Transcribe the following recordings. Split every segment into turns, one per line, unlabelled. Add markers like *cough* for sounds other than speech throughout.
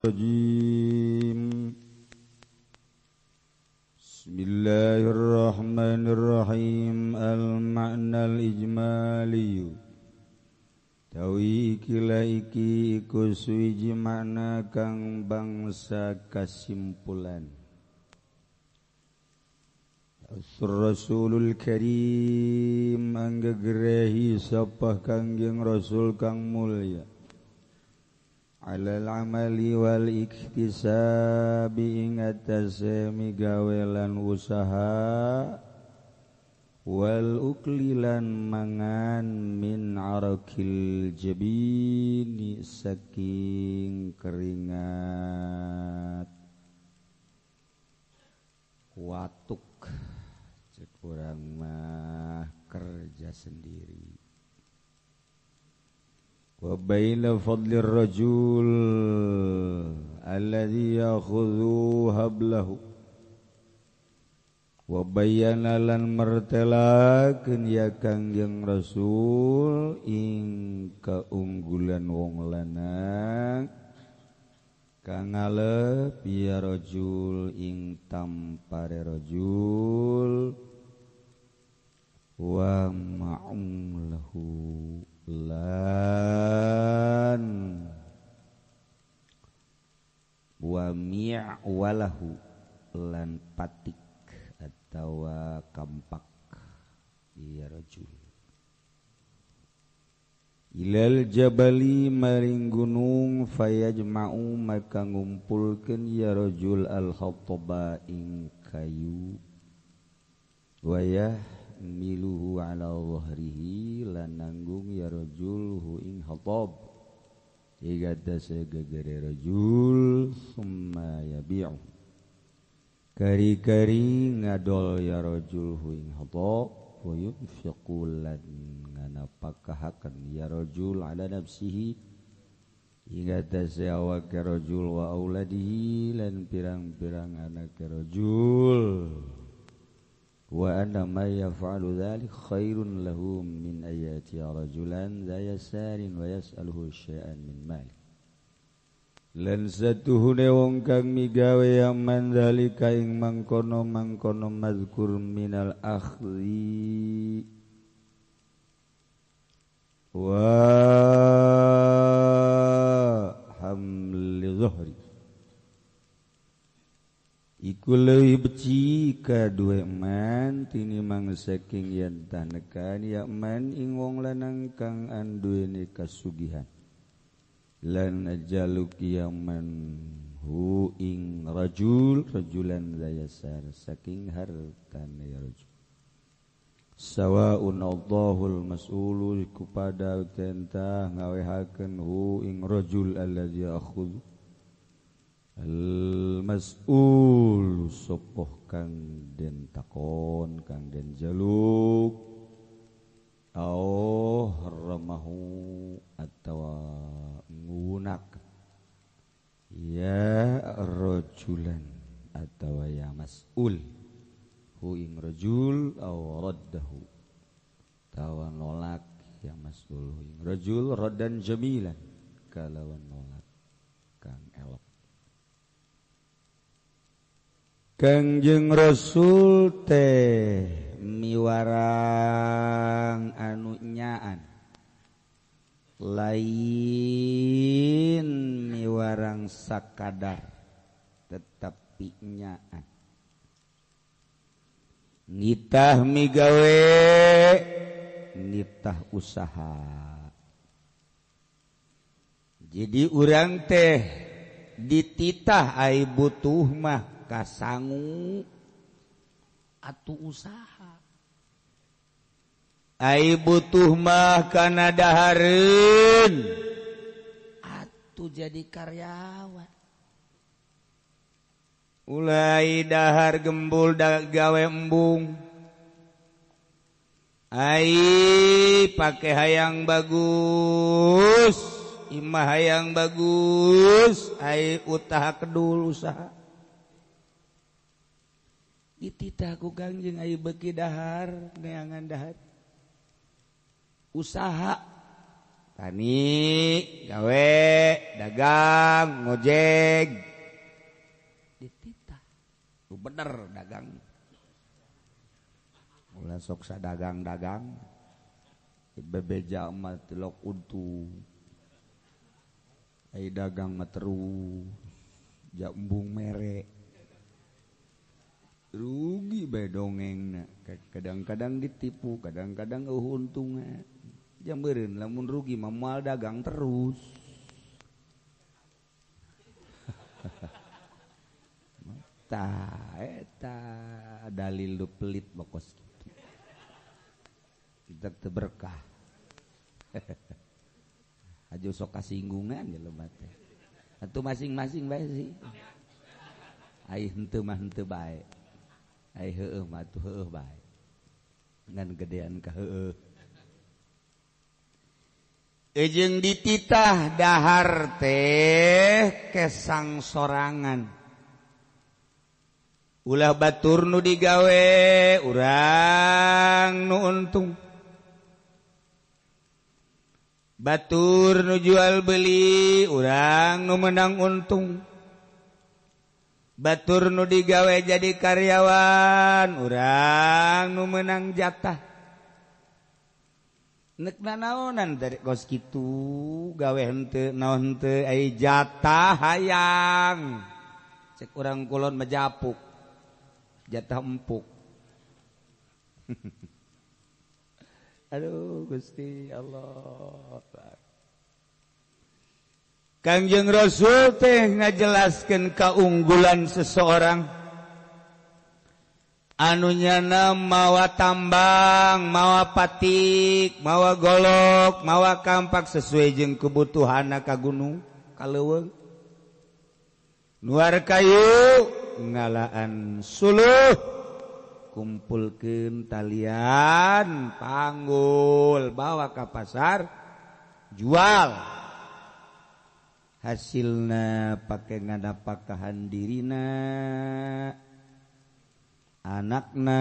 Bismillahirrahmanirrahim al-ma'nal ijmaliyu Tawi kila iki iku suwiji makna kang bangsa kasimpulan Rasulul Karim anggagerehi sapah kangjeng Rasul kang mulia Alamali wal ikhtisabi ing atase gawelan usaha wal uklilan mangan min arakil jabini saking keringat. Watuk. Kurang mah kerja sendiri وبين فضل الرجل الذي يأخذ هبله وبين lan mertelakeun ya Kangjeng Rasul ing keunggulan wong lanang kang ngalep ya rajul ing tampare rajul wa ma'um lahu lan walahu lan patik atau kampak. Iya rajul. Ilal jabali maring gunung fayajma'u maka ngumpulkeun ya rajul al khattaba ing kayu. Wayah miluhu ala dhahrihi lan nanggung ya rajul hu ing hatab gegerejul kari-kari ngadol yarojulhuinglan nganapakahakan yarojul ada nafsihi. Hingga tasawa kerojul wa auladihi lan pirang-pirang anak kerojul وأن ما يفعل ذلك خير له من أن يأتي رجلا ذا يسار ويسأله شيئا من ماله لن ستهن ونكاك مقاوي من ذلك إن من كنو من كنو مذكر من الأخذ. وحمل ظهري. iku leuwih beci ka duwe man tinimang saking yen tanekan ya man ing wong lanang kang anduweni kasugihan. Lan ajaluk ya man hu ing rajul rajulan dayasar saking hartan ya rajul. Sawaun Allahul mas'ulu kepada tentah ngawehaken hu ing rajul alladzi akhudhu masul sopoh kang den takon kang den jaluk. Oh remahu atau ngunak. Ya rojulan atau ya mas'ul. Hu ing rajul aw raddahu tawa nolak ya mas'ul hu ing rajul raddan jamilan. Kalawan nolak Kangjeng Rasul teh miwarang anunyaan lain miwarang sakadar tetapi nyaan. Nitah migawe nitah usaha. Jadi urang teh dititah ai butuh mah. Sanggu atau usaha. Butuh mah Kanada atuh jadi karyawan. Mulai dahar gembul gawe embung. Pakai hayang bagus. Imah hayang bagus. Usaha kedul usaha aku gangjeng ayu beki dahar neangan dahar. Usaha. Tani gawe dagang ngojek. Dititah bener dagang. Mulai soksa dagang-dagang bebeja emat lok untu. Ai dagang materu jambung merek rugi bae dongeng kadang-kadang ditipu kadang-kadang untungnya jamberin lamun rugi mamual dagang terus. *laughs* Ta eta dalil lu pelit bokos. Kita berkah *laughs* aja sok kasinggungan ya lo mate atau masing-masing bae sih. Ai henteu mah henteu bae ejeng dititah dahar teh kesang sorangan ulah batur nu digawe urang nu untung batur nu jual beli urang nu menang untung Batur nu digawe jadi karyawan. Urang nu menang jatah. Nek naonan dari kos gitu gawe hente naon hente ay jatah hayang. Cek urang kulon mejapuk jatah empuk. *laughs* Aduh gusti Allah. Kangjeng Rasul teh ngajelaskan keunggulan seseorang anunya mawa tambang, mawa patik, mawa golok, mawa kampak sesuai jeung kebutuhan ka gunung kaleuweung. luar kayu ngalaan suluh kumpulkeun talian panggul bawa ka pasar jual hasilna pakai ngadapakahan dirina. Anakna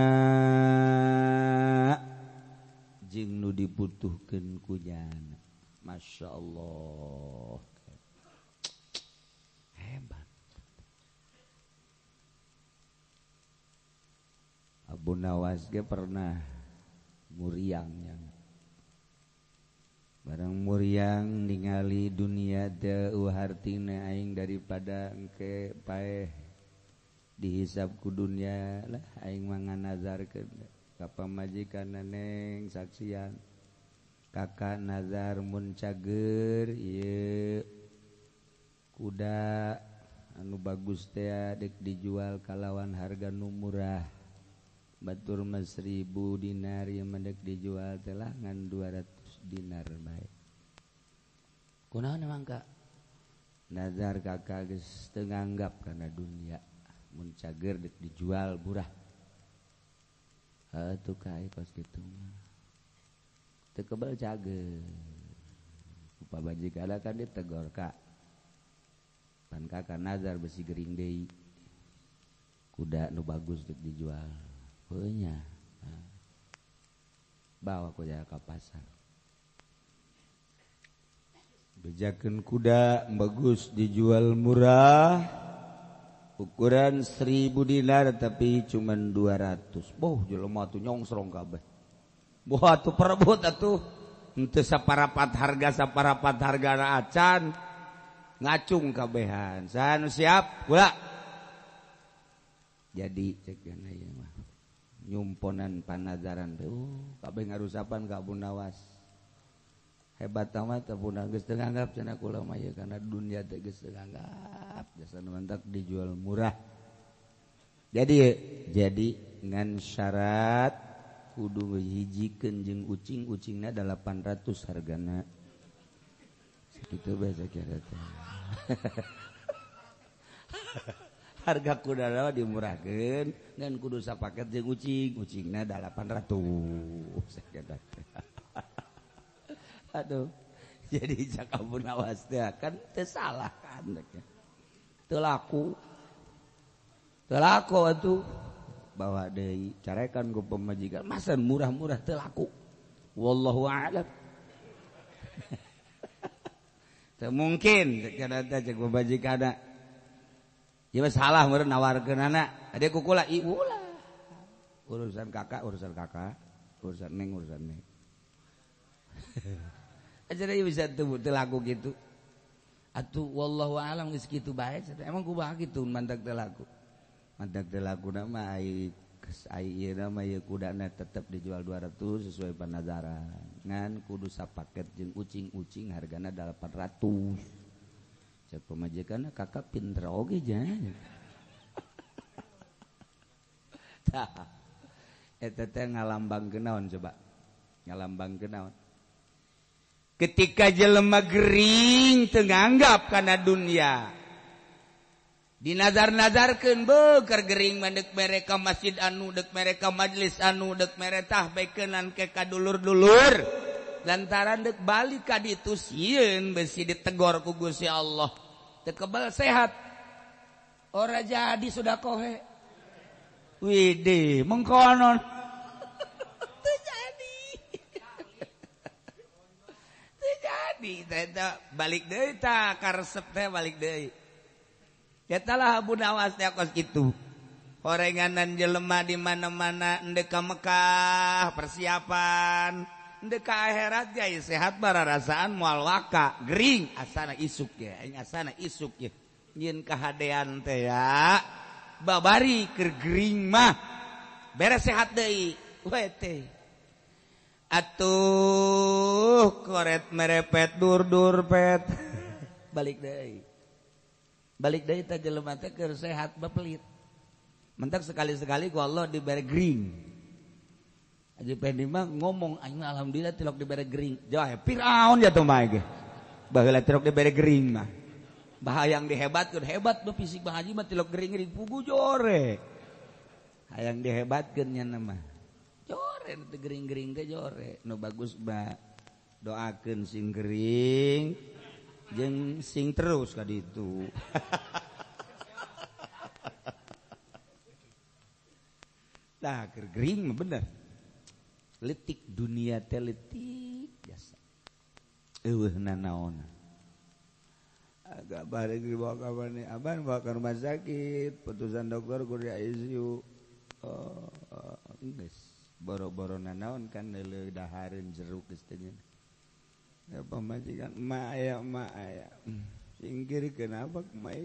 jing nu dibutuhkan kujana Masya Allah. Hebat. Abu Nawas ge pernah muriangnya barang muriang ningali dunia tehartina aing daripada engke pae dunya lah aing mangan nazar ke kapal majikan neneng saksian. Kakak nazar muncager iya kuda anu bagus teh dek dijual kalawan harga nu murah. Batur mas seribu dinar yang mendek dijual telah ngan 200 dinar baik. Kunaon emang kak? Nazar kakak geus teu nganggap karena dunia cager dijual murah kos gitu tekebal cager. Uppa baji kan ditegor Kak. Pan kakak nazar besi Gering Day kuda nu bagus untuk dijual. Punya bawa kuja ke pasar bejaken kuda bagus dijual murah ukuran seribu dinar tapi cuman 200 boh jelema tuh nyongsrong kabeh. Boh atuh perebut atuh. Henteu saparapat harga saparapat harga acan ngacung kabehan. Sanu siap kula jadi cek mah. Nyumponan panazaran teh uh, kabeh ngarusapan ka Abu Nawas hebat tamat punang geus teu nganggap cenah kula mah ya karena dunia teh geus teu nganggap. Jasa mantak dijual murah. Jadi jadi ngan syarat kudu hijikeun jeung ucing-ucingna 800 hargana. Sakitu bae kira teh. *laughs* Harga kuda dimurahkan dan kudu sapaket jeung ucing ucingnya 800 sakira Aduh *laughs* jadi Jakabun awas kan salah kan. Telaku telaku itu bawa dari carekan gue pemajikan masa murah-murah telaku wallahu a'lam. *laughs* Mungkin salah nawar ada kukula urusan kakak urusan kakak. Urusan neng urusan neng *laughs* aja deh bisa tuh lagu gitu. Atuh wallahu alam geus kitu bae. Emang kumaha kitu mantak telaku mantak telaku nama ai geus ai ieu nama ieu kudana tetep dijual 200 sesuai panazaran. Ngan kudu sapaket jeung ucing-ucing hargana 800 cek pemajikan kakak pinter oge jangan *laughs* eta teh ngalambang kenaon coba? Ngalambang kenaon ketika jelema Gering tenganggap karena dunia. Dinazar-nazarkan beker Gering mendek mereka masjid anu dek mereka majelis anu dek meretah baikkenan ke kadulur-dulur. Lantaran dek balik ka itu sieun besi ditegor ku Gusti Allah. Tekebal sehat. Ora jadi sudah kohe wide mengkonon. balik balik Abuwas itu Korenganan jelemah di mana-mana Endeka Mekkah persiapan. Endeka akhirat guys sehat bara rasaan mual waka. Gering asana isuk ya asana isuk ya Yin kehadean teh ya. Babari kergering mah. Beres sehat deui. We teh. atuh koret merepet durdur pet. *laughs* Balik deh balik deh tak jelema teh keur sehat bepelit mentak sekali-sekali ku Allah diberi gering. Aja Pendi mah ngomong aing alhamdulillah tilok diberi gering. Jauh Firaun ya tuh mah ge baheula tilok diberi gering mah. Bahayang dihebatkeun hebat be fisik bahaji mah tilok gering-gering pugu jore hayang dihebatkeun nya mah gering-gering ke jore. No bagus Mbak doakan singgering jeng sing terus tadi itu *laughs* nah gering bener. Letik dunia teletik biasa. Eueuh nanaona agak balik dibawa kapan nih aban bawa ke rumah sakit. Putusan dokter kuliah ICU oh, oh boro-boro nanaon naon kan daharin jeruk istinya ya pemajikan ma aya ma aya singkir kenapa mai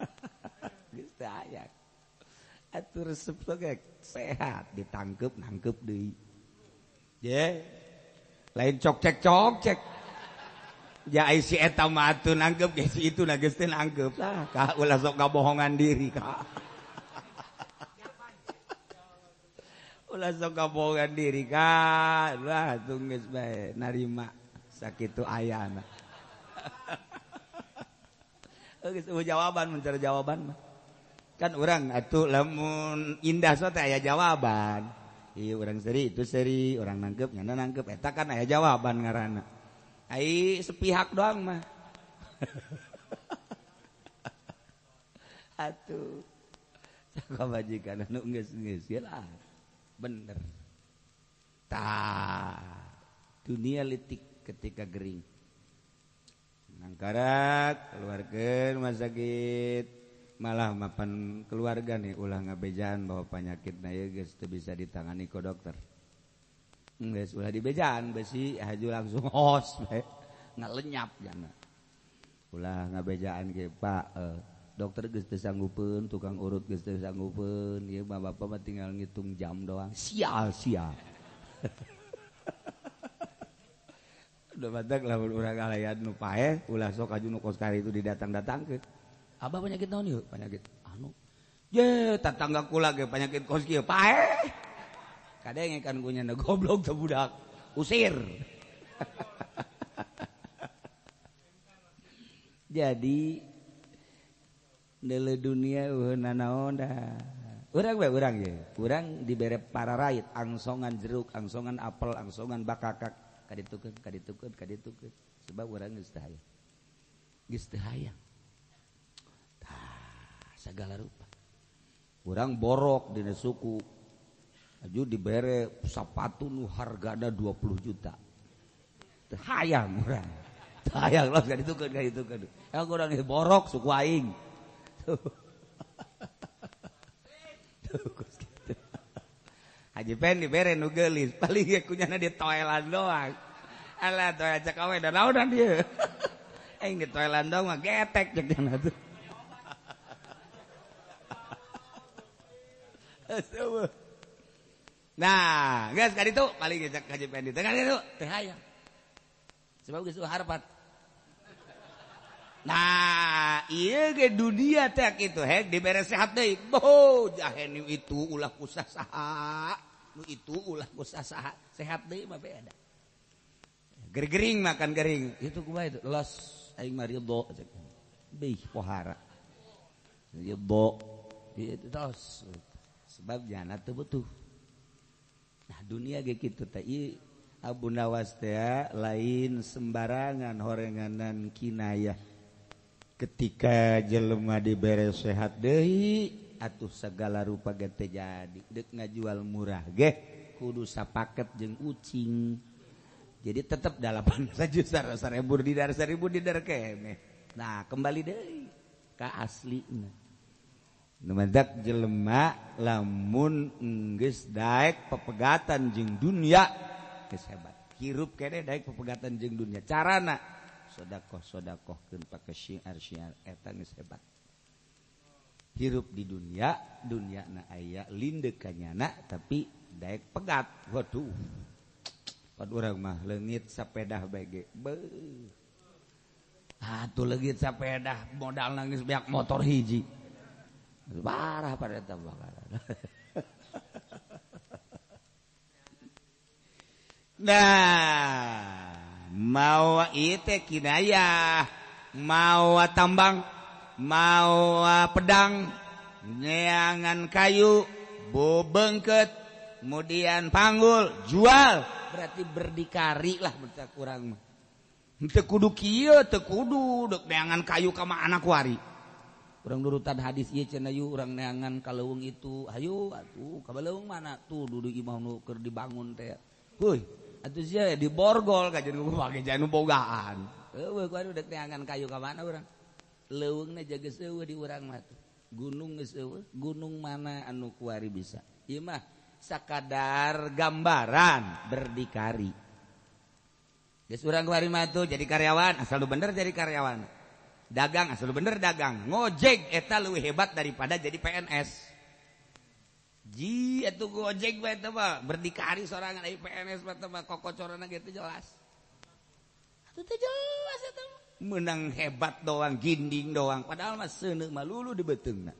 *laughs* geus aya atur resep gek sehat. Ditangkep nangkep deui. Ye. Lain cok cek cok cek. Ya si eta mah atuh nangkep geus itu na geus teh nangkep. Lah ka ulah sok bohongan diri ka. langsung kabogan diri kalah tunggu baik narima sakit ayana *laughs* Oke, semua jawaban mencari jawaban mah. Kan orang atuh lamun indah so teh aya jawaban. Iya orang seri itu seri, orang nangkep nyana nangkep eta kan aya jawaban ngaranna. Ai sepihak doang mah. *laughs* atuh. Sakabajikan anu geus geus lah. bener. Ta dunia litik ketika Gering. Nangkarat keluarga rumah sakit. Malah mapan keluarga nih ulah ngabejaan bahwa penyakit naya guys itu bisa ditangani ke dokter. Guys ulah dibejaan besi haju langsung *laughs* hos nggak lenyap jana. Ulah ngabejaan ke pak eh, dokter geus teu sanggupeun tukang urut geus teu sanggupeun ieu mah bapak mah tinggal ngitung jam doang. Sial sial. *laughs* Udah batak lamun urang alayan nu paeh ulah sok aju nu kos kari itu didatang-datang ke abah penyakit naon yuk penyakit anu. Ye tetangga kula ge penyakit kos kieu paeh. Kadang kan kunya goblok teu budak. Usir. *laughs* Jadi dunia kurang kurang diberre para raid angsongan jeruk angsongan apel angsongan bakakak. Sebab segala rupa. Kurang borok di suku. Maju diberre sapatu nu harga ada 20 juta. Hayang murah sayang lo itu kan itu kan aku orang borok suku aing Haji Pen dibere nu gelis paling ge kunyana di toilan doang. Ala toilan cek awe da naonan dieu. Aing di toilan doang mah getek cek dina tuh. Nah, geus ka ditu paling cek Haji Pen ditu kan ditu teh hayang. Sebab geus harpat. Nah dunia itu diberes sehat itu ulah usaha itu ulah kusasaha. sehat deh mah beda gering makan gering. Itu gua itu? Los aing mah ridho bih pohara. Ridho. Itu los sebab jana teu butuh nah dunia ge kitu teh Abu Nawas teh lain sembarangan horenganan kinayah. Ketika jelemah diberre sehat Dehi atuh segala rupa gete jadi. Dek ngajual murah geh kudusa paket jeng ucing jadi tetap dalapan *laughs* saja seribu di dar seribu di dar keme nah kembali deh ke asli Nemendak jelema lamun enggeus daek pepegatan jeng dunia geus hirup kene daek pepegatan jeng dunia. Carana sodakoh sodakoh kun pakai syiar syiar eta nu hebat. Hirup di dunia dunia na ayah linde kanyana tapi daek pegat waduh. Pad orang mah lengit sapedah bege be ah tuh lengit sapedah modal nangis banyak motor hiji. Parah pada tambah *laughs* nah. mau ite kinayah mau tambang mau pedang neangan kayu bobengket kemudian panggul jual. Berarti berdikari lah berarti kurang mah. Tekudu kia tekudu dek neangan kayu kama anak wari. Kurang nurutan hadis iya cen yu orang neangan kalewung itu. Ayo atuh kabaleung mana? Tuh duduk imam nu keur dibangun teh. Woi atau sih di borgol kajian gue pakai janu bogaan. Eh gue udah keangan kayu kemana orang Leuweungna jaga eueuh di orang mati gunung sewa gunung mana anu kuari bisa? Imah sakadar gambaran berdikari. Geus urang kuari matu jadi karyawan asal lu bener jadi karyawan. Dagang asal lu bener dagang. Ngojek eta lebih hebat daripada jadi PNS Ji atuh gojek bae teh mah berdikari sorangan ai PNS bae teh mah kokocorana ge teu jelas. Atuh teh jelas eta mah. Meunang hebat doang, ginding doang padahal mah seuneu mah lulu di beteungna.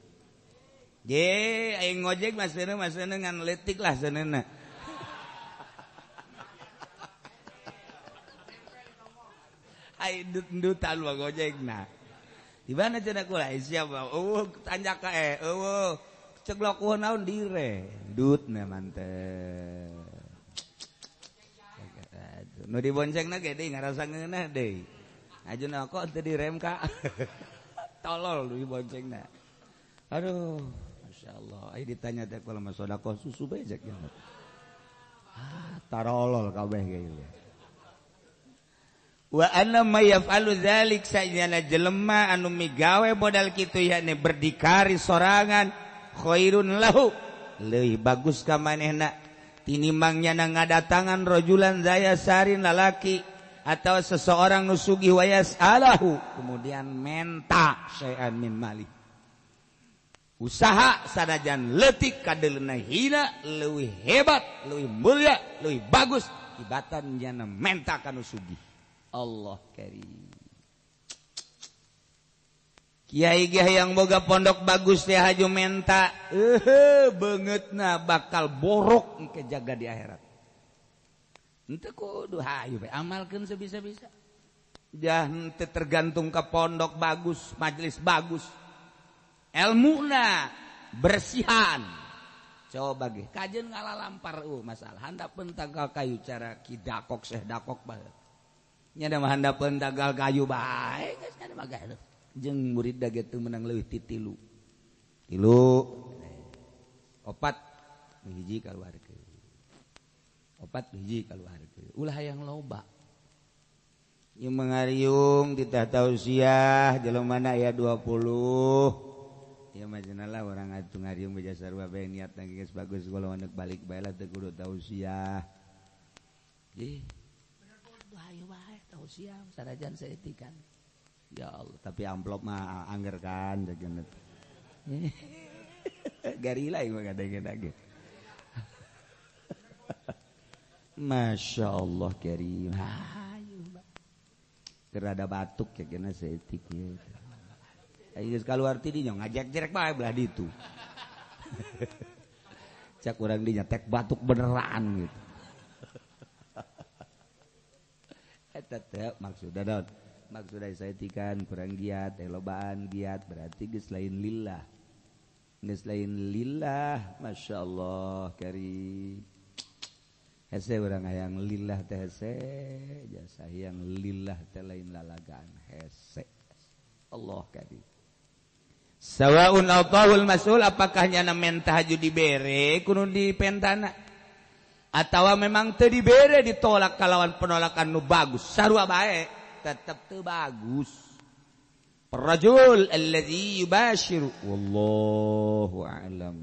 Ye, aing ngojek mah seuneu mah seuneu ngan letik lah seuneuna. *laughs* ai dut-dutan mah gojekna. Di mana cenah kula? Eh, Siap, oh tanjak ka eh, eueuh. Ceglok naon? Dire. Dut mantep nu dibonceng na gede ngarasa ngeunah deui. Ajuna kok teu direm ka. *laughs* Tolol dibonceng na aduh Masya Allah Ayo ditanya teh kalau mas sodako susu becek ya? Ah tarolol kabeh gitu wa anna ma yaf'alu dzalik sajana jelema anu migawe modal kitu yakni berdikari sorangan khoirun lahu. Lebih bagus ka manehna. Tinimbangnya na ngadatangan rojulan zaya sarin lalaki atau seseorang nusugi wayas alahu. Kemudian menta syai'an min mali. Usaha sanajan letik kadelna hina leuwih hebat leuwih mulia leuwih bagus. Ibatan jana menta ka nusugi Allah karim. Kyai yang boga pondok bagus ya haju menta. Eh banget na bakal borok ke jaga di akhirat. Ente kudu hayu amalkan sebisa-bisa. Jangan ente tergantung ke pondok bagus majelis bagus. Ilmu na bersihan. Coba ge. Kajen ngalah lampar uh masalah. Handap pentagal kayu cara kidakok seh dakok banget nyada mah handap pentangkal kayu baik geus mah magah jeng murid daget itu menang lebih ti tilu. Tilu. Opat hiji keluar ke opat hiji keluar ke ulah yang loba. Yang mengariung tidak tahu siah jalan mana ya 20 ya majenalah orang atuh ngariung beja sarwa bae niat nang geus bagus kalau anak balik bae lah teu kudu tausiah ih. Bener kudu hayu sarajan saeutikan. Ya Allah tapi amplop mah angger kan jakeun *laughs* garila mah kadang lagi *laughs* Masya Allah Karim. Ada batuk ya kena setik Ayo kalau arti dia ngajak jerek bae belah itu. *laughs* Cak kurang dinya tek batuk beneran gitu. Eta teh maksudna naon? Maksudna saya tikan kurang giat, teh lobaan giat berarti geus lain lillah. Geus lain lillah, masyaallah karim. hese orang yang lillah teh hese jasa yang lillah teh lain lalagaan hese Allah kadi sawaun autahul masul apakah nyana mentah tahajud dibere kuno di pentana atau memang teu dibere ditolak kalawan penolakan nu bagus sarua bae tetep teu bagus Rajul alladzi yubashiru wallahu a'lam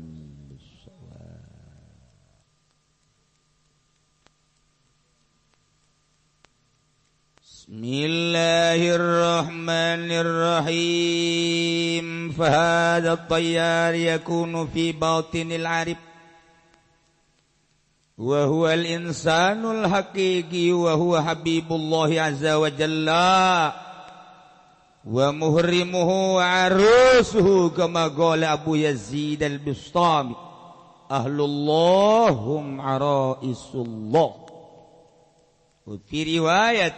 بسم الله الرحمن الرحيم فهذا الطيار يكون في باطن العرب وهو الإنسان الحقيقي وهو حبيب الله عز وجل ومهرمه وعروسه كما قال أبو يزيد البسطامي أهل الله هم عرائس الله وفي رواية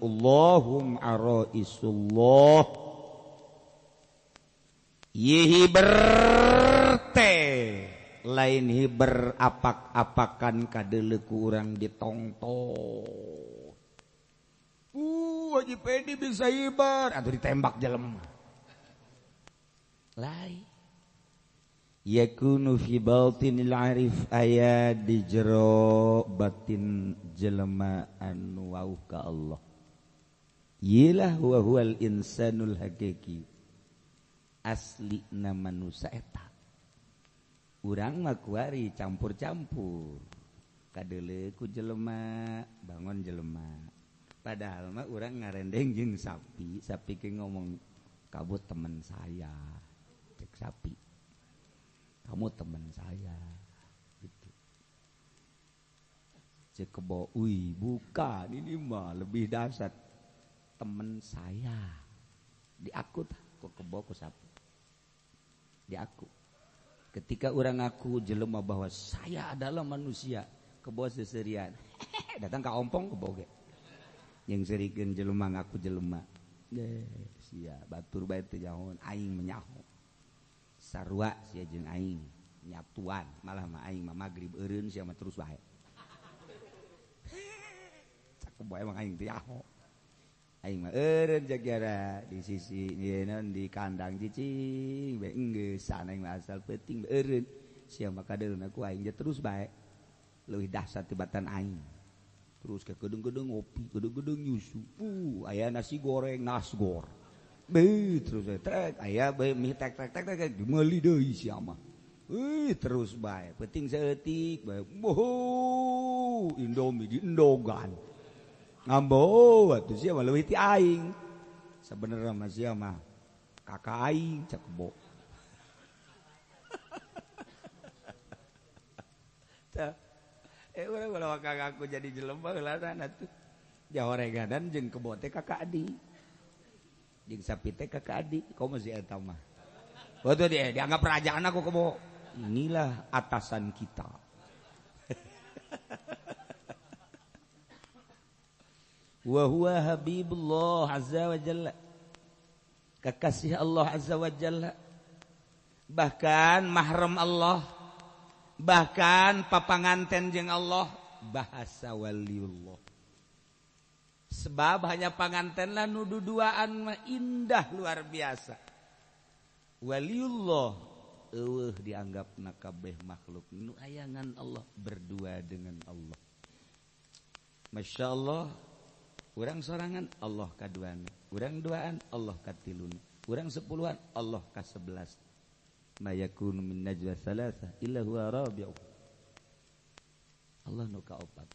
Allahum berte lain hiber apak-apakan kadeleku kurang ditongto uh bisa hibar atau ditembak jelemah lain. Yakunu fi batinil arif aya di jero batin jelema anu wauh ka Allah. Yilah wa huwal insanul hakiki. Asli na manusia eta urang mah kuari campur-campur. Kadele ku jelema bangun jelema padahal mah urang ngarendeng jeung sapi sapi ke ngomong kabut teman saya cek sapi. Kamu teman saya gitu. Cek kebo ui bukan ini mah lebih dasar teman saya. Di aku kok kebo ku sapu di aku ketika orang aku jelema bahwa saya adalah manusia kebos seserian. Datang ke ompong ke boge. Yang serikan jelema ngaku jelema. Sia batur bae teh jahon aing menyaho sarua sia jeung aing. Nyatuan malah mah aing mah magrib eureun sia mah terus bae cakep bae mah aing teh aing mah eureun ja di sisi di kandang cicing asal peuting eureun. Sia mah peting si makaingnya terus bae leuwih dahsyat tibatan aing. Terus ke gedung-gedung ngopi gedung-gedung nyusu uh, aya nasi goreng nasgor be terus trek aya be mie tek tek tek tek dimeli deui sia mah. Wih, terus baik penting seetik baik boho indomie di endogan ngambo waktu siapa lebih ti aing. Mah sia mah kakak aing cakebo *laughs* eh orang kalau kakakku jadi jelema lah sana tuh. Jawa regadan jeung kebo teh kakak adi. Jeng sapi teh kakak adi. Kau masih eta mah? Waktu dia dianggap kerajaan aku kebo. Inilah atasan kita. *laughs* wa huwa habibullah azza wa jalla. Kekasih Allah azza wa jalla. Bahkan mahram Allah. Bahkan papanganten jeung Allah. Bahasa waliullah. Sebab hanya pangantenlah nudu duaan indah luar biasa. Waliullah. Eueuh dianggap nakabeh makhluk. Nu ayangan Allah. Berdua dengan Allah. Masya Allah kurang sorangan Allah kaduan kurang duaan Allah katilun kurang sepuluhan Allah ka sebelas mayakunu min najwa salasa illa huwa rabi'u. Allah nu kaopat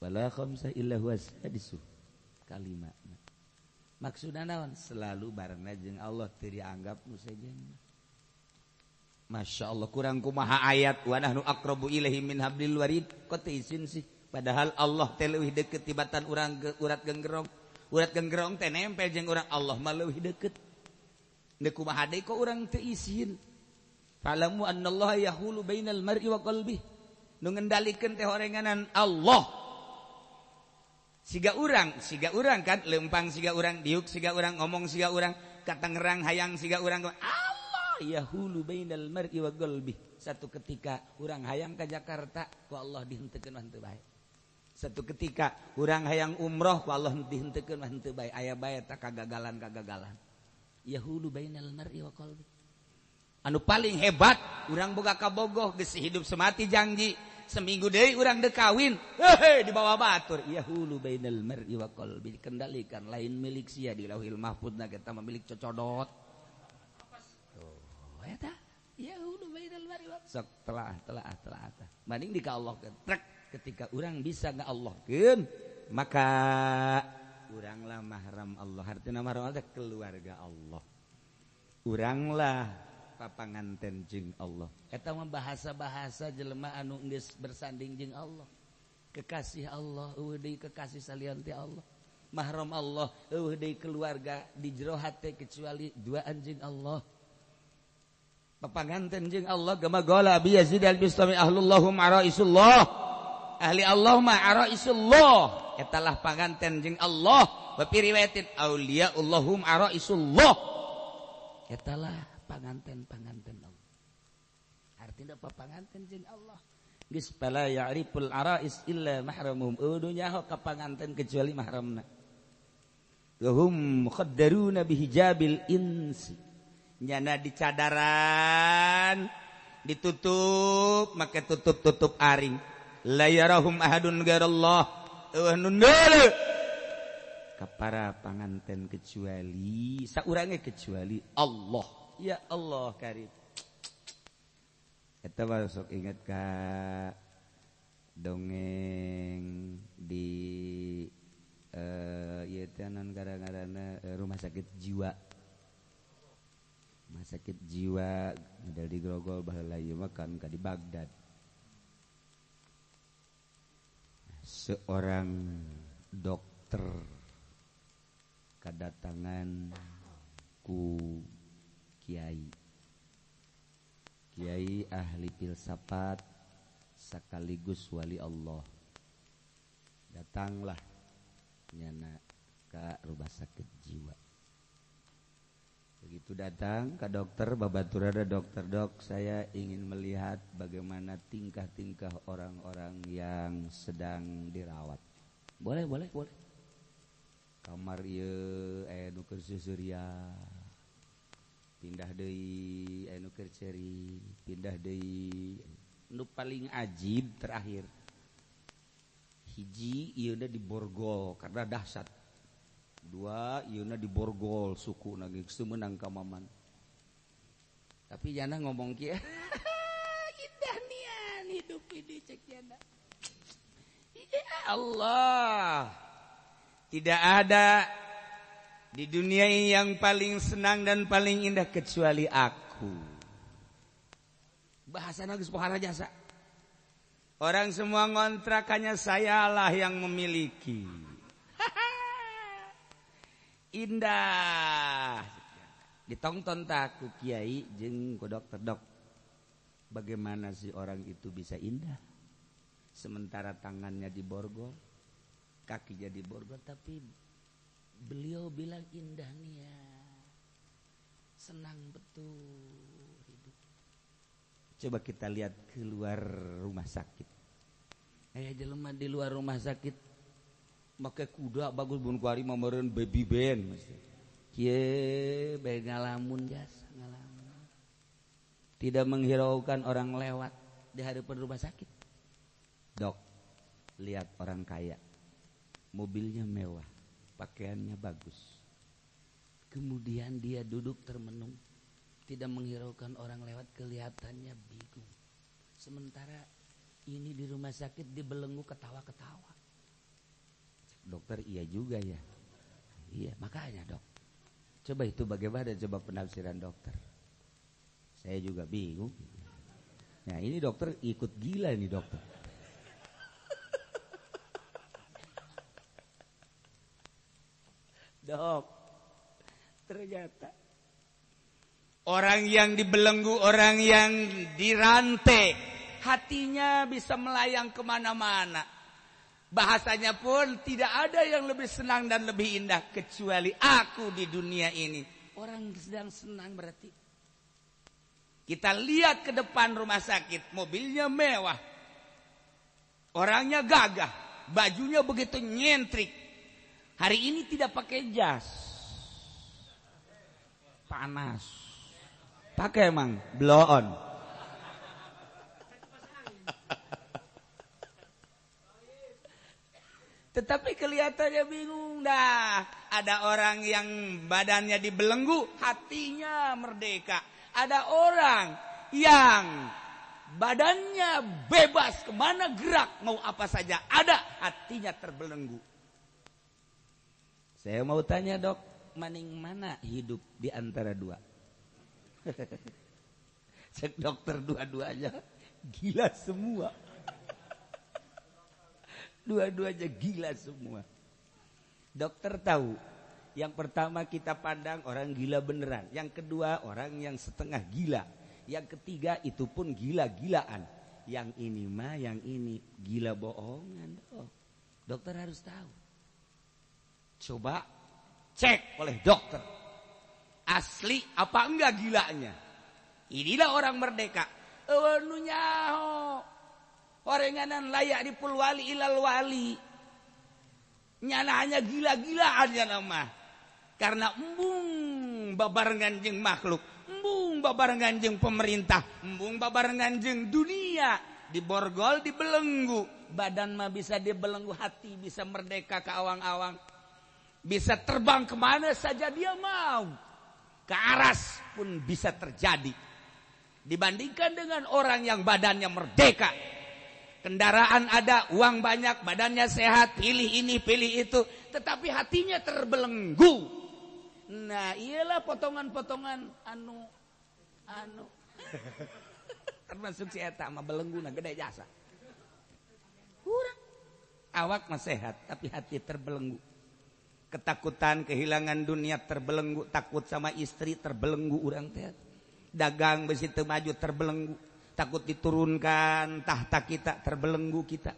wala khamsa illa huwa sadisu. Kalimat maksudna naon? Selalu bareng jeung Allah teu dianggap nu sejenna Masya Allah kurang kumaha ayat. Wa nahnu aqrabu ilaihi min hablil warid. Kok izin sih padahal Allah telewih deket tibatan urang ge, urat genggerong urat genggerong teh nempel jeung urang Allah maleuwih deket deuk kumaha deui kok urang teu izin falamu annallaha yahulu bainal mar'i wa qalbi nu ngendalikeun teh horenganan Allah. Siga urang siga urang kan lempang siga urang diuk siga urang ngomong siga urang katangerang hayang siga urang Allah yahulu bainal mar'i wa qalbi satu ketika urang hayang ke Jakarta ku Allah dihenteukeun mah teu bae. satu ketika kurang hayang umroh Allah aya kegagalan kegagalan Yahulu anu paling hebat kurang boga kabogoh gesi hidup semati janji seminggu dari urang dekawin hehe di bawah batur. Yahulu bainal mar'i wa qalbi kendalikan lain milik sia di lauhil mahfud na kita memiliki cocodot. Oh eta yahulu bainal mar'i wa sok telah telah telah mending di Allah trek. ketika orang bisa nggak Allah Ken, maka oranglah mahram Allah. Artinya mahram Allah keluarga Allah. Oranglah papangan tenjing Allah. Kita bahasa-bahasa jelema anu geus bersanding jeng Allah. Kekasih Allah eueuh kekasih salian ti Allah. Mahram Allah eueuh keluarga di jero hate kecuali dua anjing Allah. Papangan jeung Allah gama gola bi Yazid al-Bistami ahlullahum araisullah ahli Allah ma araisullah etalah panganten jeung Allah. Bapi riwayatin auliyaullahum araisullah etalah panganten panganten Allah. Artinya papanganten jeung Allah. Geus pala ya'riful arais illa mahramuhum udunya ho kapanganten kecuali mahramna. Hum muqaddaruna bihijabil insi. Nyana di cadaran ditutup maka tutup-tutup aring layarahum ahadun garallah para panganten kecuali sakurangnya kecuali Allah. Ya Allah karim. Kita masuk ingat ka dongeng di eh, uh, ya tenan gara-gara uh, eh, rumah sakit jiwa. Rumah sakit jiwa model di Grogol baheula makan ka di Baghdad. seorang dokter kedatangan ku Kiai. Kiai ahli filsafat sekaligus wali Allah. Datanglah nyana ke rumah sakit jiwa. Begitu datang ke dokter babatur ada dokter dok. Saya ingin melihat bagaimana tingkah-tingkah orang-orang yang sedang dirawat. Boleh boleh boleh. Kamar iya aya nuker susurya pindah deui aya nuker ceri. Pindah deui nu paling ajib terakhir. Hiji ieu di borgol karena dahsyat dua Yuna di Borgol suku nagi menang kamaman tapi jana ngomong kia *laughs* indah nian hidup ini cek jana ya Allah tidak ada di dunia ini yang paling senang dan paling indah kecuali aku. Bahasa nagis pohara jasa. Orang semua ngontrakannya sayalah yang memiliki indah. Ditonton takku Kyai jeng ke dokter dok. Bagaimana sih orang itu bisa indah? Sementara tangannya di borgol kaki jadi borgol tapi beliau bilang indah nih ya. Senang betul hidup. Coba kita lihat keluar rumah sakit. Eh jelema di luar rumah sakit make kuda bagus bun kuari memereun baby band Kie ngalamun jasa ngalamun. Tidak menghiraukan orang lewat di hadapan rumah sakit. Dok, lihat orang kaya.
mobilnya mewah pakaiannya bagus kemudian dia duduk termenung tidak menghiraukan orang lewat kelihatannya bingung sementara ini di rumah sakit dibelenggu ketawa-ketawa dokter iya juga ya iya makanya dok coba itu bagaimana coba penafsiran dokter saya juga bingung nah ini dokter ikut gila ini dokter *laughs* Dok. Ternyata orang yang dibelenggu, orang yang dirantai, hatinya bisa melayang ke mana-mana. Bahasanya pun tidak ada yang lebih senang dan lebih indah kecuali aku di dunia ini. Orang sedang senang berarti. Kita lihat ke depan rumah sakit, mobilnya mewah. Orangnya gagah, bajunya begitu nyentrik, Hari ini tidak pakai jas. Panas. Pakai emang, blow on. Tetapi kelihatannya bingung dah. Ada orang yang badannya dibelenggu, hatinya merdeka. Ada orang yang badannya bebas ke mana gerak mau apa saja ada hatinya terbelenggu. Saya mau tanya dok, maning mana hidup di antara dua? *laughs* Cek dokter dua-duanya gila semua. Dua-duanya gila semua. Dokter tahu, yang pertama kita pandang orang gila beneran. Yang kedua orang yang setengah gila. Yang ketiga itu pun gila-gilaan. Yang ini mah, yang ini gila bohongan. Dok. Dokter harus tahu. Coba cek oleh dokter. Asli apa enggak gilanya? Inilah orang merdeka. Ewanunya Orenganan layak di wali ilal wali. Nyana hanya gila-gilaan ya nama. Karena embung babarengan jeng makhluk. Embung babarengan jeng pemerintah. Embung babarengan jeng dunia. Diborgol, dibelenggu. Badan mah bisa dibelenggu, hati bisa merdeka ke awang-awang bisa terbang ke mana saja dia mau. Ke aras pun bisa terjadi. Dibandingkan dengan orang yang badannya merdeka. Kendaraan ada, uang banyak, badannya sehat, pilih ini, pilih itu. Tetapi hatinya terbelenggu. Nah iyalah potongan-potongan anu, anu. *laughs* Termasuk si Eta sama belenggu, nah gede jasa. Kurang. Awak mah sehat, tapi hati terbelenggu ketakutan kehilangan dunia terbelenggu takut sama istri terbelenggu orang teh dagang besi maju terbelenggu takut diturunkan tahta kita terbelenggu kita.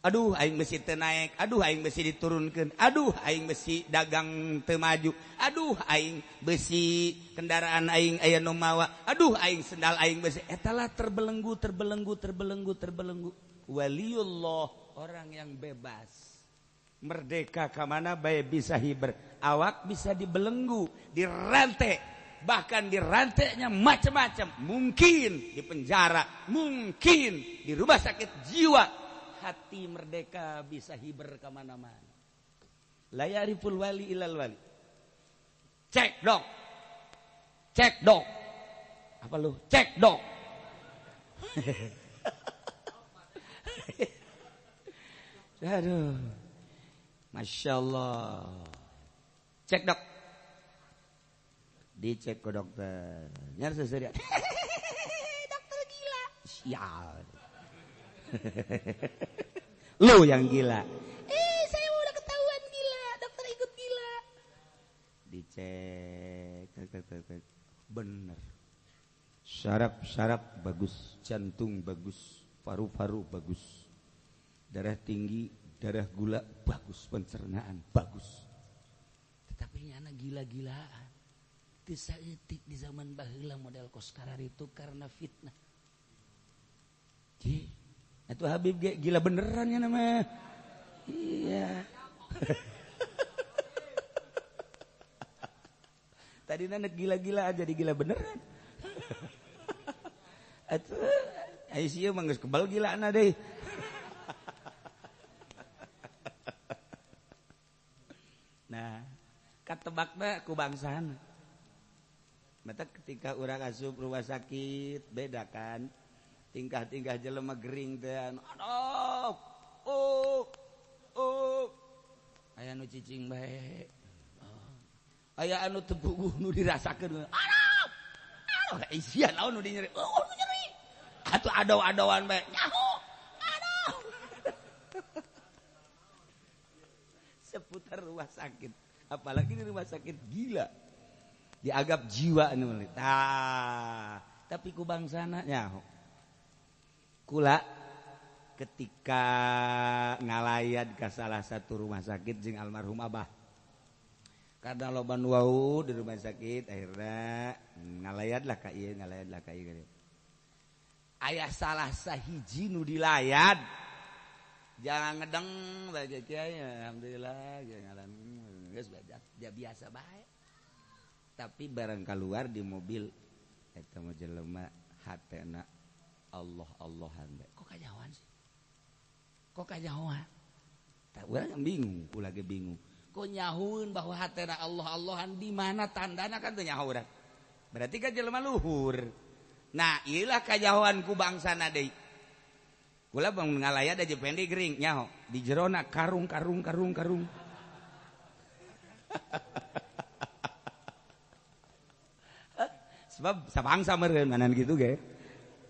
Aduh aing besi naik aduh aing besi diturunkan aduh aing besi dagang temaju aduh aing besi kendaraan aing aya nomawa aduh aing sendal aing besi. Etalah terbelenggu terbelenggu terbelenggu terbelenggu. Waliullah orang yang bebas. Merdeka ke mana baik bisa hiber. Awak bisa dibelenggu dirantai bahkan dirantainya macam-macam. Mungkin di penjara mungkin di rumah sakit jiwa. Hati merdeka bisa hiber ke mana-mana. Layariful wali ilal wali. Cek dok cek dok apa lu? Cek dok *laughs* aduh. Masya Allah. Cek dok. Dicek ke dokter. Nyar seserian. *laughs* dokter gila. Sial. *laughs* Lu yang gila. Eh, saya udah ketahuan gila. Dokter ikut gila. Dicek. Bener. Syaraf-syaraf bagus. Jantung bagus. Paru-paru bagus. Darah tinggi darah gula bagus pencernaan bagus tetapi anak gila-gilaan etik di zaman bahula model koskarar itu karena fitnah. Ji, itu Habib gila beneran ya nama iya. *laughs* Tadi anak gila-gila aja di gila beneran. *laughs* Itu Aisyah manggus kebal gila anak *laughs* deh nebaknya ku bangsan mata ketika orang asup rumah sakit beda kan? Tingkah-tingkah jelema gering dan aduh oh oh ayah nu cicing baik oh. ayah anu tebuguh nu dirasakan aduh aduh isian lawan nu dinyeri? Oh nu nyeri. Atuh adaw-adawan baik nyaho aduh *laughs* seputar rumah sakit apalagi di rumah sakit gila dianggap jiwa nulis ah. Tapi ku bangsana. Nyaho. Kula ketika ngalayat ke salah satu rumah sakit jeng almarhum abah. Karena loban wau di rumah sakit akhirnya ngalayat lah kak iya ngalayat lah kak iya ayah salah sahiji nu dilayat jangan ngedeng baca kiai alhamdulillah jangan dia biasa baik tapi barang keluar di mobil. Ketemu jelema hati Allah Allah bae kok kajawan sih? Kok kajawan tak orang bingung aku lagi bingung. Kok nyahun bahwa hati Allah Allahan di mana tandana kan tuh nyaho orang berarti kan jelema luhur. Nah iyalah kajawanku bangsa nadei Kula bang ngalaya aja jependi gering nyaho. Di jerona karung karung karung karung. *laughs* sebab sabangsa meureun manan gitu ge?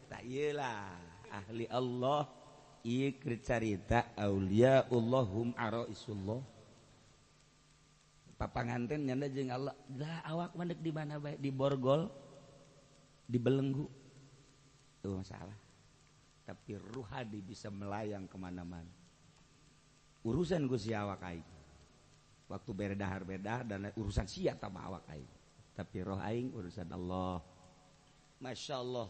Tak iyalah. Ahli Allah ieu cerita auliyaullahum araisullah. Papanganten nyanda jeung Allah lah awak mandek di mana bae? Di borgol di belenggu. Tuh masalah. Tapi ruhadi bisa melayang ke mana-mana. Urusan gue si awak waktu berdahar berdahar dan urusan siap sama awak aing tapi roh aing urusan Allah. Masya Allah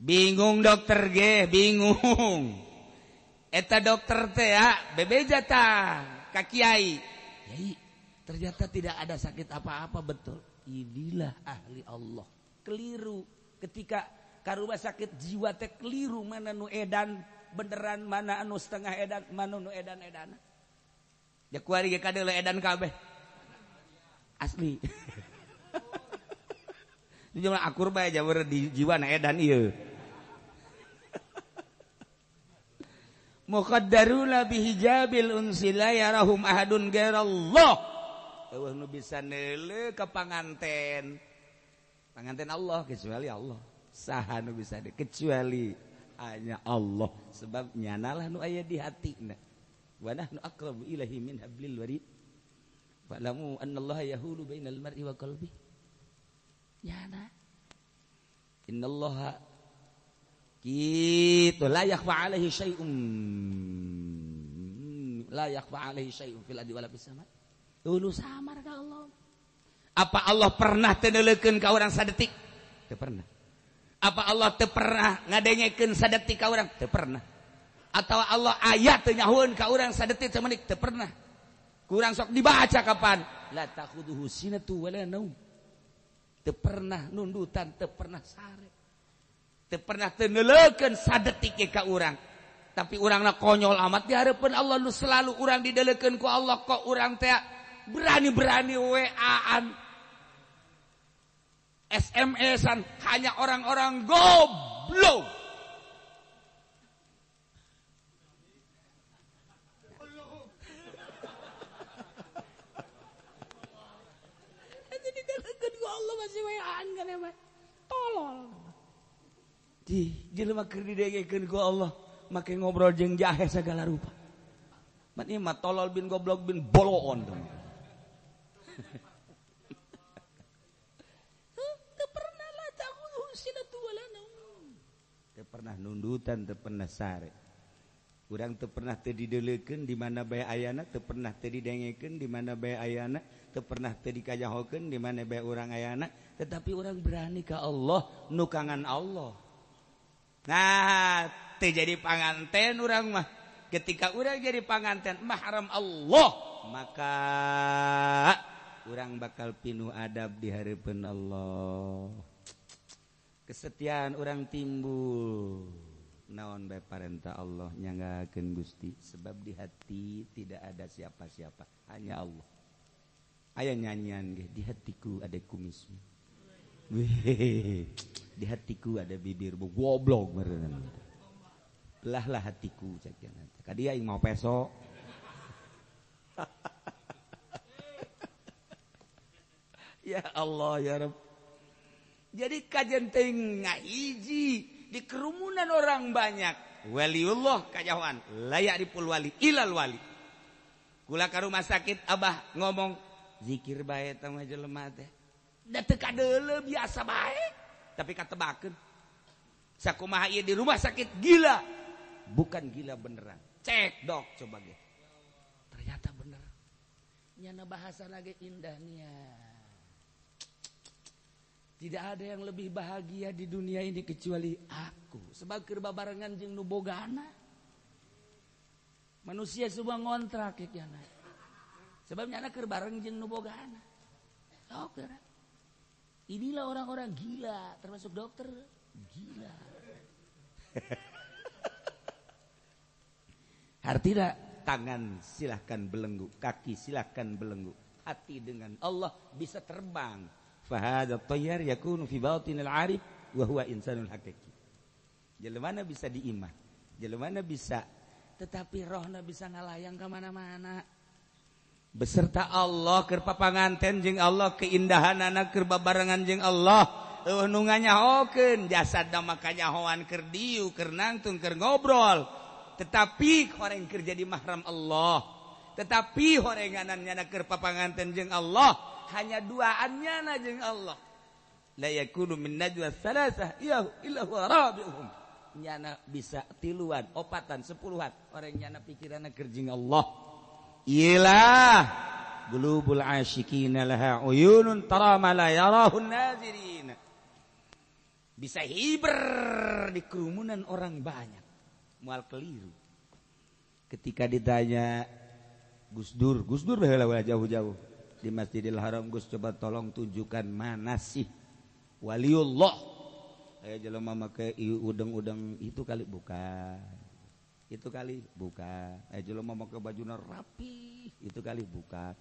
bingung dokter ge bingung. Eta dokter teh ya bebeja ta kakiai Yai, ternyata tidak ada sakit apa-apa betul. Inilah ahli Allah. Keliru. Ketika karubah sakit jiwa teh keliru. Mana nu edan beneran mana anu setengah edan mana nu edan edan ya kuari ge kadele edan kabeh asli. *laughs* Jumlah akur bae jawab di jiwa na edan iya muqaddaruna bihijabil unsila yarahum ahadun gairallah. Eueuh nu bisa neule ka panganten. Panganten Allah kecuali Allah. Saha nu bisa de kecuali hanya Allah. Sebab nyanalah nu aya di hatina wa nahnu aqrabu ilahi min hablil warid. Falamu annallaha yahulu bainal mar'i wa qalbi. Nyana. Innallaha kitu la yakhfa alaihi syai'un. La yakhfa alaihi syai'un fil adi wala fis sama. Ulu samar ka Allah. Apa Allah pernah tenelekeun ka urang sadetik? Teu pernah. Apa Allah teu pernah ngadengekeun sadetik ka urang? Teu pernah. Atau Allah ayat teu nyahoeun ka urang sadetik semenik? Teu pernah. Kurang sok dibaca kapan? La takhuduhu sinatu wala naum. Teu pernah nundutan teu pernah sare. Teu pernah teu neuleukeun sadetik ka urang. Tapi urangna konyol amat di harapan Allah nu selalu urang didelekeun ku Allah kok urang teh berani-berani WA-an SMS-an hanya orang-orang goblok Allah masih waan kan ya tolol. Di jelema keur didengekeun ku Allah. Make ngobrol jeung jahe segala rupa. Man ieu mah tolol bin goblok bin boloon dong teu pernah nundutan teu pernah sare kurang teu pernah tadi dileken di mana bae ayana teu pernah tadi dengeken di mana bae ayana ter pernah tadi kajjahoken di mana bay orang ayana. Tetapi orang berani ke Allah nukangan Allah. Nah terjadi panganten orang mah. Ketika orang jadi panganten mahram Allah. Maka orang bakal pinuh adab di hadapan Allah. Kesetiaan orang timbul. Naon baik parenta Allah nyanggakeun Gusti? Sebab di hati tidak ada siapa-siapa hanya Allah. Aya nyanyian di hatiku ada kumismu di hatiku ada bibir goblok belah lah hatiku dia yang mau peso *laughs* ya Allah ya Rabb jadi kajian tengah iji di kerumunan orang banyak. Waliullah kajawan. Layak dipul wali ilal wali. Kula ke rumah sakit abah ngomong zikir baik sama jelema teh. Da teu kadele biasa baik. Tapi katebakeun. Sakumaha ieu di rumah sakit gila. Bukan gila beneran. Cek dok coba ge. Ternyata bener. Nyana bahasa lagi indahnya tidak ada yang lebih bahagia di dunia ini kecuali aku. Sebagai babarengan jeung nubogana. Manusia semua ngontrak ya sebabnya anak bareng jeung nubogana. Oh, inilah orang-orang gila termasuk dokter. Gila. *laughs* Artinya tangan silahkan belenggu, kaki silahkan belenggu, hati dengan Allah bisa terbang fahada tayyar yakunu fi batinil arif wa huwa insanul hakiki jelema bisa diimah jelema bisa. Tetapi rohna bisa ngalayang ke mana-mana beserta Allah keur papanganten jeung Allah keindahanana keur babarengan jeung Allah. Eueuh nu nganyahokeun jasadna maka nyahoan keur diu keur nangtung keur ngobrol. Tetapi horeng keur jadi mahram Allah. Tetapi horenganannya nyana keur papanganten jeung Allah. Hanya duaannya najeng Allah. La yakunu min najwa salasah ya illa huwa rabi'uhum. Nyana bisa tiluan opatan sepuluhan. Orang nyana pikiranna kerjing Allah. Ilah gulubul asyikina laha uyunun tara ma la yarahun nazirin. Bisa hiber di kerumunan orang banyak. Mual keliru. Ketika ditanya Gus Dur Gus Dur jauh-jauh di Masjidil Haram Gus coba tolong tunjukkan mana sih waliullah. Eh jelema make udeng-udeng itu kali bukan. Itu kali bukan. Eh jelema make bajuna rapi itu kali bukan.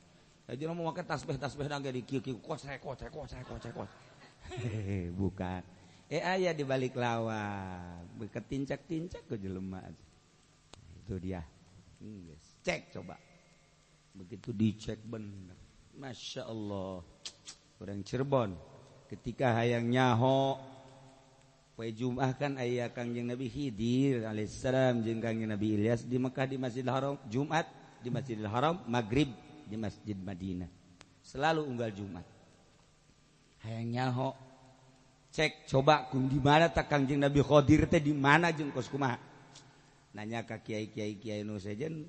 Eh jelema make tasbih-tasbih nang di kieu-kieu kocek kocek kocek kocek bukan. Eh ayah di balik lawan ketincak-tincak ke jelema itu dia. Hmm, cek coba. Begitu dicek bener Masya Allah orang Cirebon. Ketika hayang nyaho Poe Jumat kan ayah kangjeng Nabi Khidir alaihissalam jeung kangjeng Nabi Ilyas di Mekah di Masjidil Haram Jumat di Masjidil Haram Maghrib di Masjid Madinah. Selalu unggal Jumat. Hayang nyaho cek coba kun di mana tak kangjeng Nabi Khidir teh di mana jeung kos kumaha? Nanya ke kiai kiai kiai nu sejen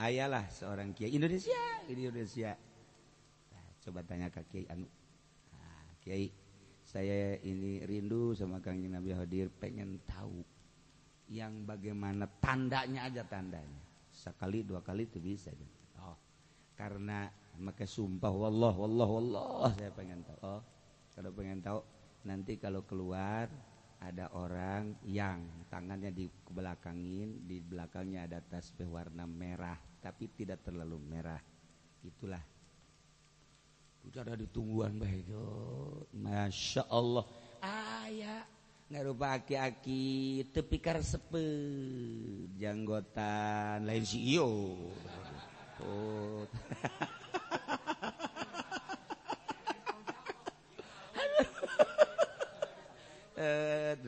ayalah seorang kiai Indonesia Indonesia coba tanya ke Kiai anu. Nah, Kiai saya ini rindu sama Kang Nabi hadir pengen tahu yang bagaimana tandanya aja tandanya. Sekali dua kali itu bisa oh karena maka sumpah wallah wallah wallah saya pengen tahu. Oh kalau pengen tahu nanti kalau keluar ada orang yang tangannya di belakangin di belakangnya ada tasbih warna merah tapi tidak terlalu merah. Itulah ada ditungguan baik Masya Allah aya nggak lupa aki-aki tepikar sepe janggotan. Lain si iyo oh.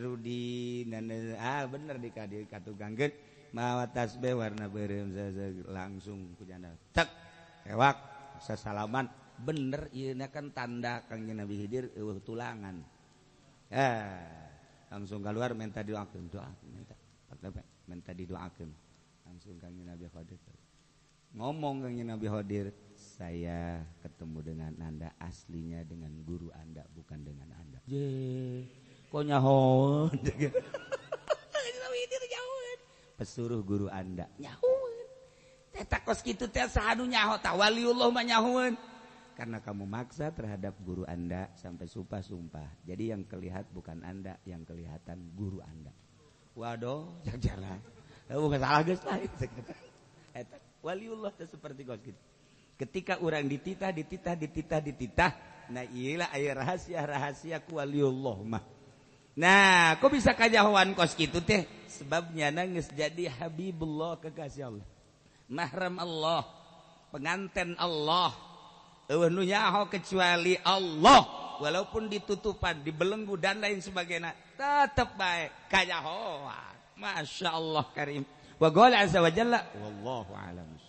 Rudi ah bener di kadi gangget mawa tasbih warna berem langsung kujana cek ewak sesalaman bener ini kan tanda kangjeng Nabi Khidir eueuh tulangan. Eh langsung keluar minta doakeun doa minta minta didoakeun langsung kangjeng Nabi Khidir ngomong kangjeng Nabi Khidir saya ketemu dengan anda aslinya dengan guru anda bukan dengan anda. Je kok nyahon *laughs* pesuruh guru anda. Nyahun. Teta kos gitu teh sahanu nyaho tawaliullah mah nyahun karena kamu maksa terhadap guru Anda sampai sumpah-sumpah. Jadi yang kelihatan bukan Anda, yang kelihatan guru Anda. Waduh, jangan. Bukan salah guys lah. Waliullah itu seperti kos gitu. ketika orang dititah dititah dititah dititah nah iyalah air rahasia rahasia kualiullah mah nah kok bisa kajahuan kos gitu teh sebabnya nangis jadi habibullah kekasih Allah mahram Allah penganten Allah nyaho kecuali Allah. Walaupun ditutupan dibelenggu dan lain sebagainya tetap baik kayak Masya Allah Karim. Wa Azza wa Jalla wallahu alam.